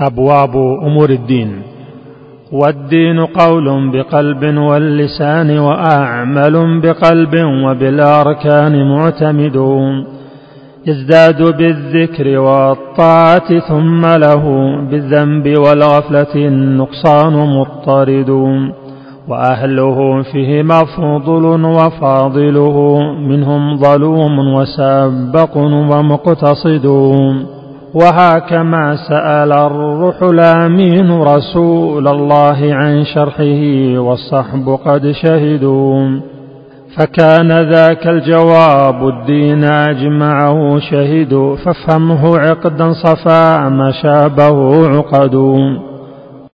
أبواب أمور الدين. والدين قول بقلب واللسان وأعمل بقلب وبالأركان معتمد. يزداد بالذكر والطاعة ثم له بالذنب والغفلة النقصان مضطرد. وأهله فيه مفضل وفاضله منهم ظلوم وسابق ومقتصد. وهكما سأل الروح الأمين رسول الله عن شرحه والصحب قد شهدوا. فكان ذاك الجواب الدين أجمعه شهدوا فافهمه عقدا صفا ما شابه عقد